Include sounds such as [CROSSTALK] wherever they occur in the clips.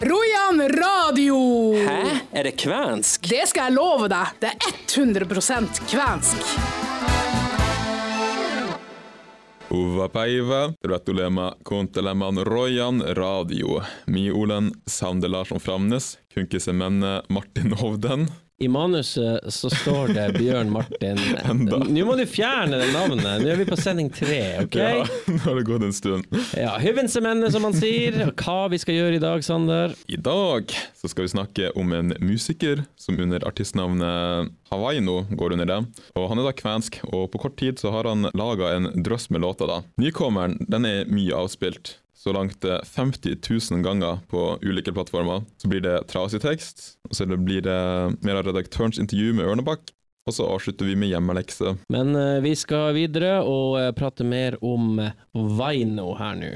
Rojan radio! Hæ? Er det kvensk? Det skal jeg love deg. Det er 100% kvensk. Uvapäivä. Tervetuloa kuuntelemaan Rojan radio. Mi olen Sander Larsson Framnes, kunkisemenne Martin Hovden. I manuset så står det Bjørn Martin. [LAUGHS] Nå må du fjerne det navnet. Nå er vi på sending tre, OK? Ja, nå har det gått en stund. Ja, Hyvensemenne, som man sier. Og hva vi skal gjøre i dag, Sander? I dag så skal vi snakke om en musiker som under artistnavnet Havaino går under det. Og Han er da kvensk, og på kort tid så har han laga en drøss med låter. da. Nykommeren den er mye avspilt. Så langt eh, 50 000 ganger på ulike plattformer. Så blir det trasig tekst, og så blir det mer av redaktørens intervju med Ørnebakk. Og så avslutter vi med hjemmelekse. Men uh, vi skal videre og uh, prate mer om eh, Vaino her nå.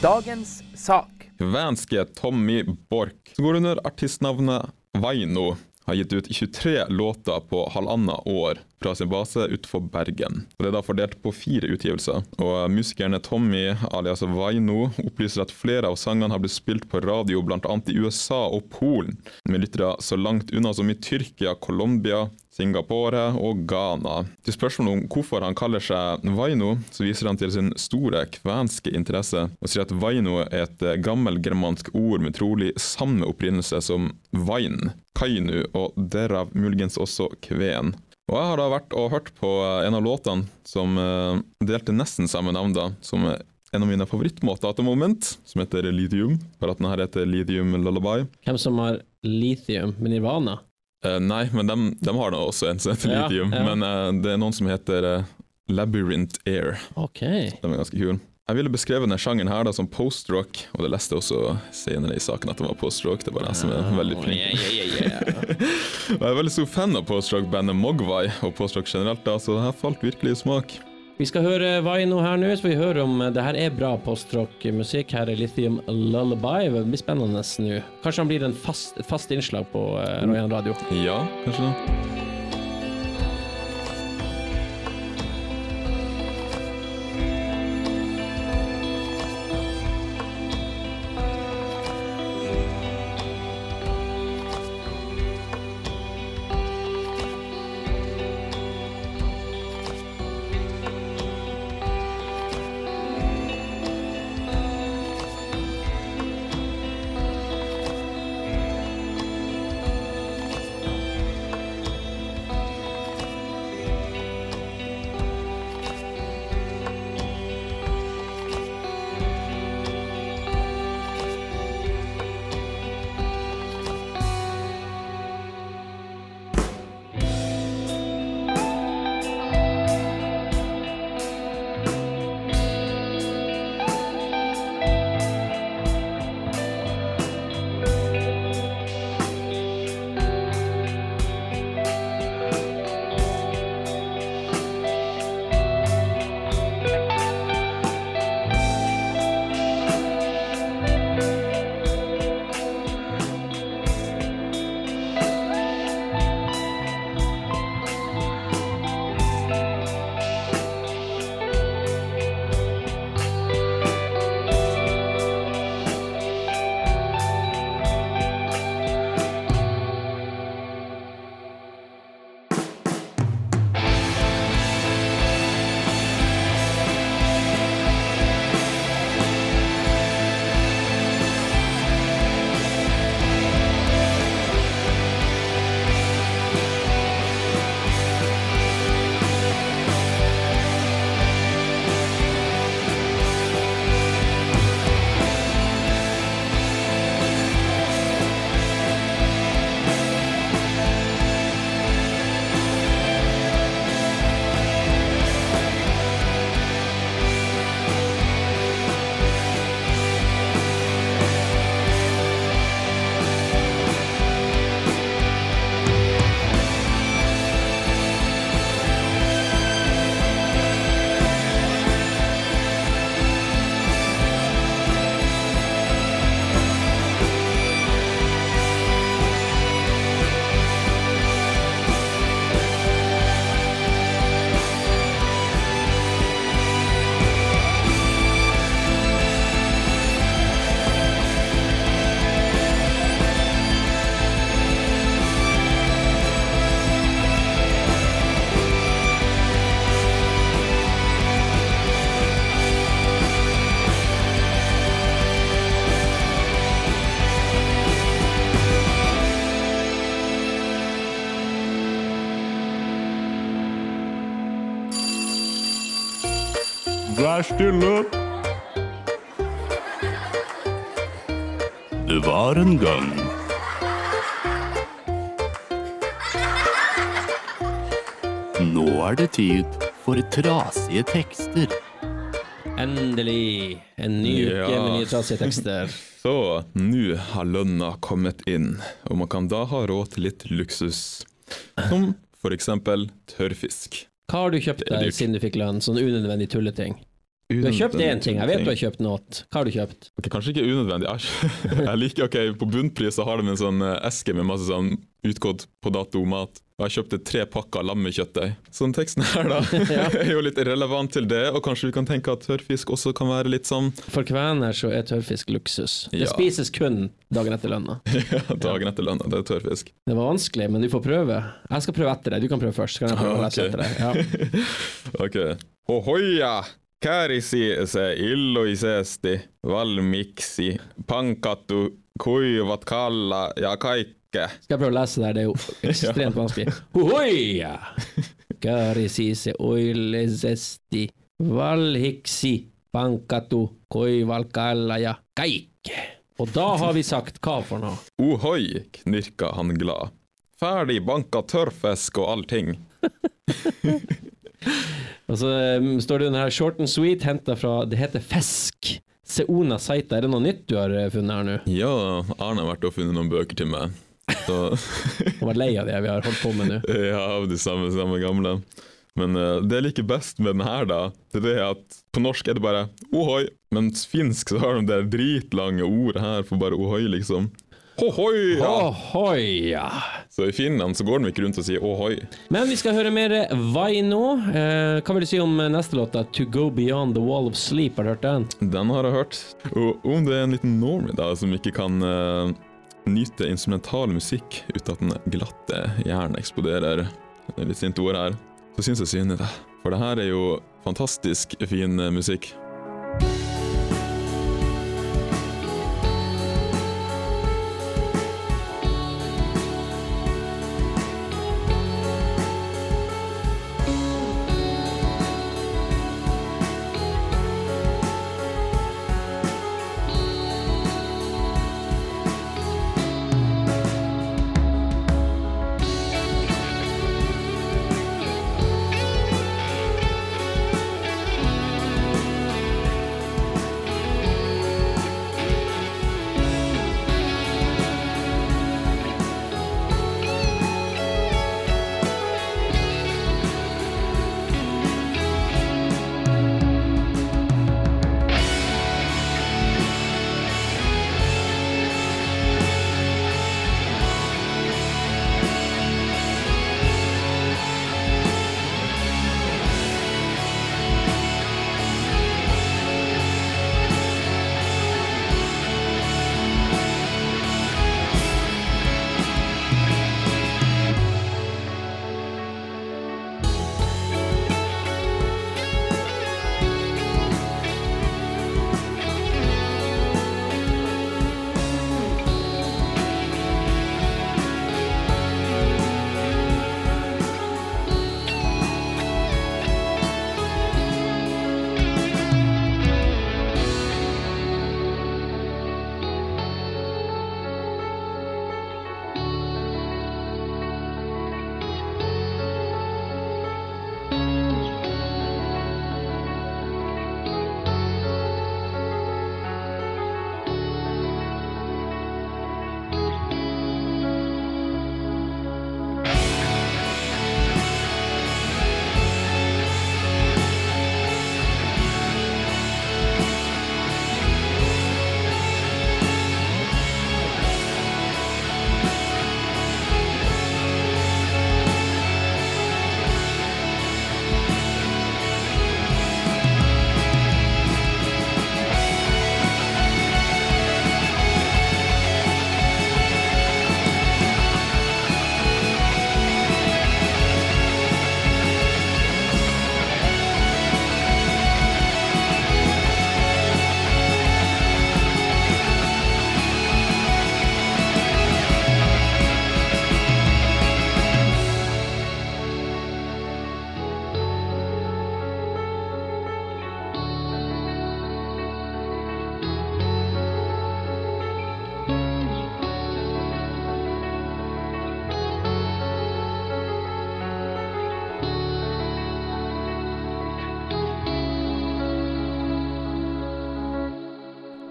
Dagens sak. Kvenske Tommy Borch, som går under artistnavnet Vaino, har gitt ut 23 låter på halvannet år fra sin base utenfor Bergen. Det er da fordelt på fire utgivelser. Og Musikerne Tommy alias Vaino opplyser at flere av sangene har blitt spilt på radio bl.a. i USA og Polen, med lyttere så langt unna som i Tyrkia, Colombia, Singapore og Ghana. Til spørsmålet om hvorfor han kaller seg Vaino, så viser han til sin store kvenske interesse, og sier at Vaino er et gammelgermansk ord med trolig samme opprinnelse som vain, kainu og derav muligens også kven. Og jeg har da vært og hørt på en av låtene som eh, delte nesten samme navn, da, som er en av mine favorittmåter at the moment, som heter Lithium. For at den her heter Lithium Lullaby. Hvem som har lithium med Nirvana? Eh, nei, men de, har da også en som heter Ja, Lithium. ja. Men eh, det er noen som heter eh, Labyrinth Air. OK. De er ganske kule. Jeg ville beskrevet denne sjangeren her da som post-rock, og det leste jeg også senere i saken at det var post-rock. Det er bare jeg som er veldig flink. Oh, yeah, yeah, yeah. [LAUGHS] Jeg er veldig stor fan av post-rock-bandet Mogwai, og post-rock generelt, da, så det her falt virkelig i smak. Vi skal høre Vaino her nå, så vi hører om det her er bra postrock-musikk. Her er Lithium Lullaby. Det blir spennende nå. Kanskje han blir en fast, et fast innslag på uh, Royan Radio. Ja, kanskje det. Vær stille. Det var en gang Nå er det tid for trasige tekster. Endelig en ny uke Ja. med nye trasige tekster. [LAUGHS] Så nå har lønna kommet inn, og man kan da ha råd til litt luksus. Som for eksempel tørrfisk. Hva har du kjøpt Det deg siden du fikk lønn? Sånn unødvendig tulleting. Du har kjøpt én ting, jeg vet du har kjøpt noe. Hva har du kjøpt? Okay, kanskje ikke unødvendig. [LAUGHS] Jeg, liker, ok, På bunnpris så har de en sånn eh, eske med masse sånn utgått på dato mat. Og jeg kjøpte tre pakker lammekjøttdeig. Sånn teksten her da [LAUGHS] [LAUGHS] er jo litt relevant til det, og kanskje vi kan tenke at tørrfisk også kan være litt sånn For kvener så er tørrfisk luksus. Det Ja. spises kun dagen etter lønna. ja, dagen etter lønna. Det er tørrfisk. Det var vanskelig, men du får prøve. Jeg skal prøve etter deg. Du kan prøve først. Så kan jeg prøve ah, okay. Etter deg. Ja. Ok. Hohoja! Kärisi se illoisesti valmiksi pankattu kuivat kalla ja kaikke. Skal jeg prøve å lese der? Det er jo ekstremt [LAUGHS] vanskelig. Hohoja! Kari sise oilesesti valhiksi pankatu koivalkalla ja kaikke. Og da har vi sagt hva for noe? Ohoi, knirka han glad. Ferdig banka tørrfisk og allting. [LAUGHS] Og så um, står det under her short and sweet, henta fra Det heter Fesk. Seona Saita. Er det noe nytt du har eh, funnet her nå? Ja, Arne har vært og funnet noen bøker til meg. Så [LAUGHS] Jeg var lei av det vi har holdt på med nå. [LAUGHS] ja, av de samme, samme gamle. Men uh, det jeg liker best med den her, da, det er det at på norsk er det bare ohoi, mens finsk så har de det dritlange ordet her for bare ohoi, liksom. Hohoi! Ja. Så i Finland så går de ikke rundt og sier ohoi. Men vi skal høre mer Vaino. Eh, hva vil du si om neste låt? To Go Beyond The Wall of Sleep, har du hørt den? Den har jeg hørt. Og om det er en liten normie da, som ikke kan eh, nyte instrumental musikk uten at den glatte hjernen eksploderer, det er litt sint ord her, så syns jeg synd i det. For det her er jo fantastisk fin eh, musikk.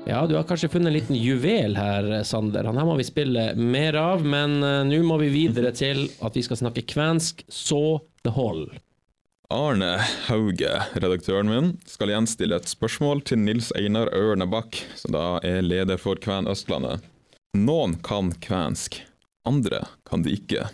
Ja, du har kanskje funnet en liten juvel her, Sander. Han her må vi spille mer av, men uh, nå må vi videre til at vi skal snakke kvensk så det hold. Arne Hauge, redaktøren min, skal igjen stille et spørsmål til Nils Einar Ørnebakk, som da er leder for Kven Østlandet. Noen kan kvensk, andre kan de ikke.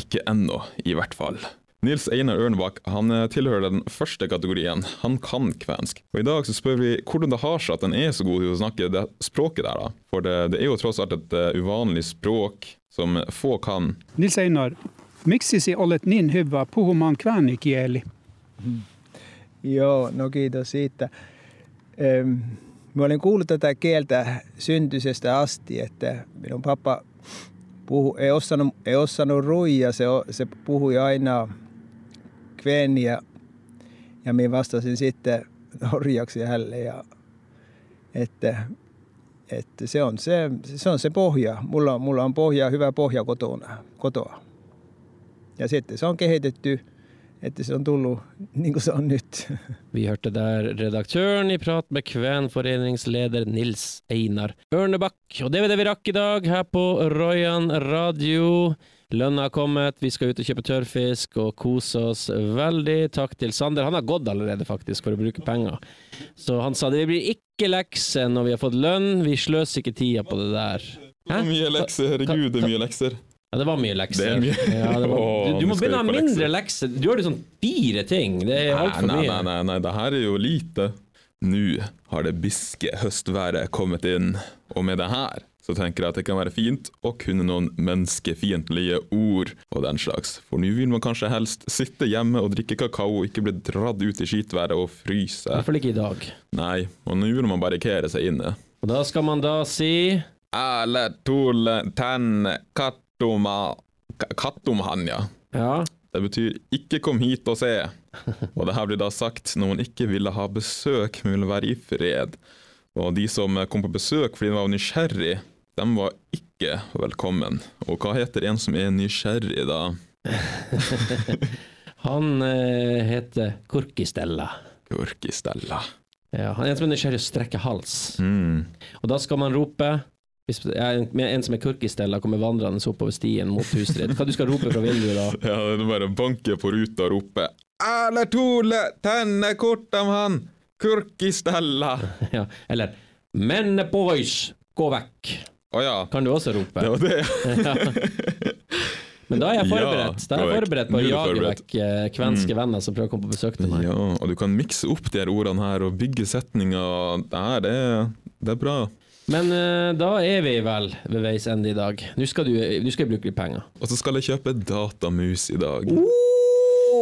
Ikke ennå, i hvert fall. Nils Einar Ørnbakk han eh, tilhører den første kategorien, han kan kvensk. Og I dag så spør vi hvordan det har seg at han er så god til å snakke det språket der. da. For det, det er jo tross alt et uh, uvanlig språk som få kan. Nils Einar, miksi si olet niin hyvä puhumaan kväänikieli? [LAUGHS] Joo, no kiitos siitä. Öm, Mä olen kuullut tätä kieltä syntyisestä asti, että minun pappa puhu, ei, osannut, ei osannut ruija, se, se puhui aina kveeniä ja minä vastasin sitten norjaksi hänelle. Ja, että, että se, on se, se on se pohja. Mulla, on- mulla on pohja, hyvä pohja kotona, kotoa. Ja sitten se on kehitetty, että se on tullut niin kuin se on nyt. [LAUGHS] Vi hørte der redaktøren i prat med kvenforeningsleder Nils Einar Ørnebakk. Og det var det vi rakk i dag her på Royan radio. Lønna har kommet, vi skal ut og kjøpe tørrfisk og kose oss veldig. Takk til Sander. Han har gått allerede, faktisk, for å bruke penger. Så han sa det blir ikke lekser når vi har fått lønn, vi sløser ikke tida på det der. Hæ? Mye lekser, herregud, det er mye lekser. Ja, det var mye lekser. Det er mye. Ja, det var, du, du må begynne å ha mindre lekser. lekser. Du gjør jo sånn fire ting. Det er altfor mye. nei, nei, nei, det her er jo lite. Nå har det biske høstværet kommet inn, og med det her så tenker jeg at det kan være fint å kunne noen menneskefiendtlige ord og den slags. For nå vil man kanskje helst sitte hjemme og drikke kakao og ikke bli dratt ut i skitværet og I fryse. hvert fall ikke i dag. Nei, og nå vil man barrikere seg inne. Og da skal man da si Æle, tole, tenne, kattoma K- Kattomhan, ja. Ja, Det betyr 'ikke kom hit og se'. Og det her blir da sagt når man ikke ville ha besøk, men ville være i fred. Og de som kom på besøk fordi de var nysgjerrig, de var ikke velkommen. Og hva heter en som er nysgjerrig, da? [LAUGHS] han eh, heter Korkistella. Korkistella. Ja, han er en som er nysgjerrig og strekker hals. Mm. Og da skal man rope hvis en, en som er Korkistella kommer vandrende oppover stien mot huset ditt. Hva du skal rope fra vinduet da? [LAUGHS] Ja, det er bare å banke på ruta og rope 'Æle, tole, tenne, kort om han, Gurkistella'. [LAUGHS] Ja, eller Menne boys, gå vekk! Å ja. Kan du også rope. Det var det. Ja. [LAUGHS] Men da er jeg forberedt. Da er jeg forberedt på å jage vekk eh, kvenske venner som prøver å komme på besøk til meg. Ja, og du kan mikse opp de her ordene her og bygge setninger. Det her, det er, det er bra. Men uh, da er vi vel ved veis ende i dag. Nå skal du, du skal bruke litt penger. Og så skal jeg kjøpe datamus i dag.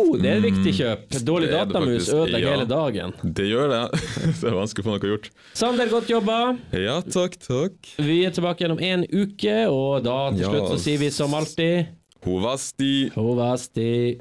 Oh, det er et viktig kjøp. Dårlig Mm. er det datamus ødelegger ja. hele dagen. Det gjør det. [LAUGHS] Det er vanskelig å få noe gjort. Sander, godt jobba. Ja, takk, takk. Vi er tilbake igjen om en uke, og da til slutt så sier vi som alltid Hovasti. Hovasti.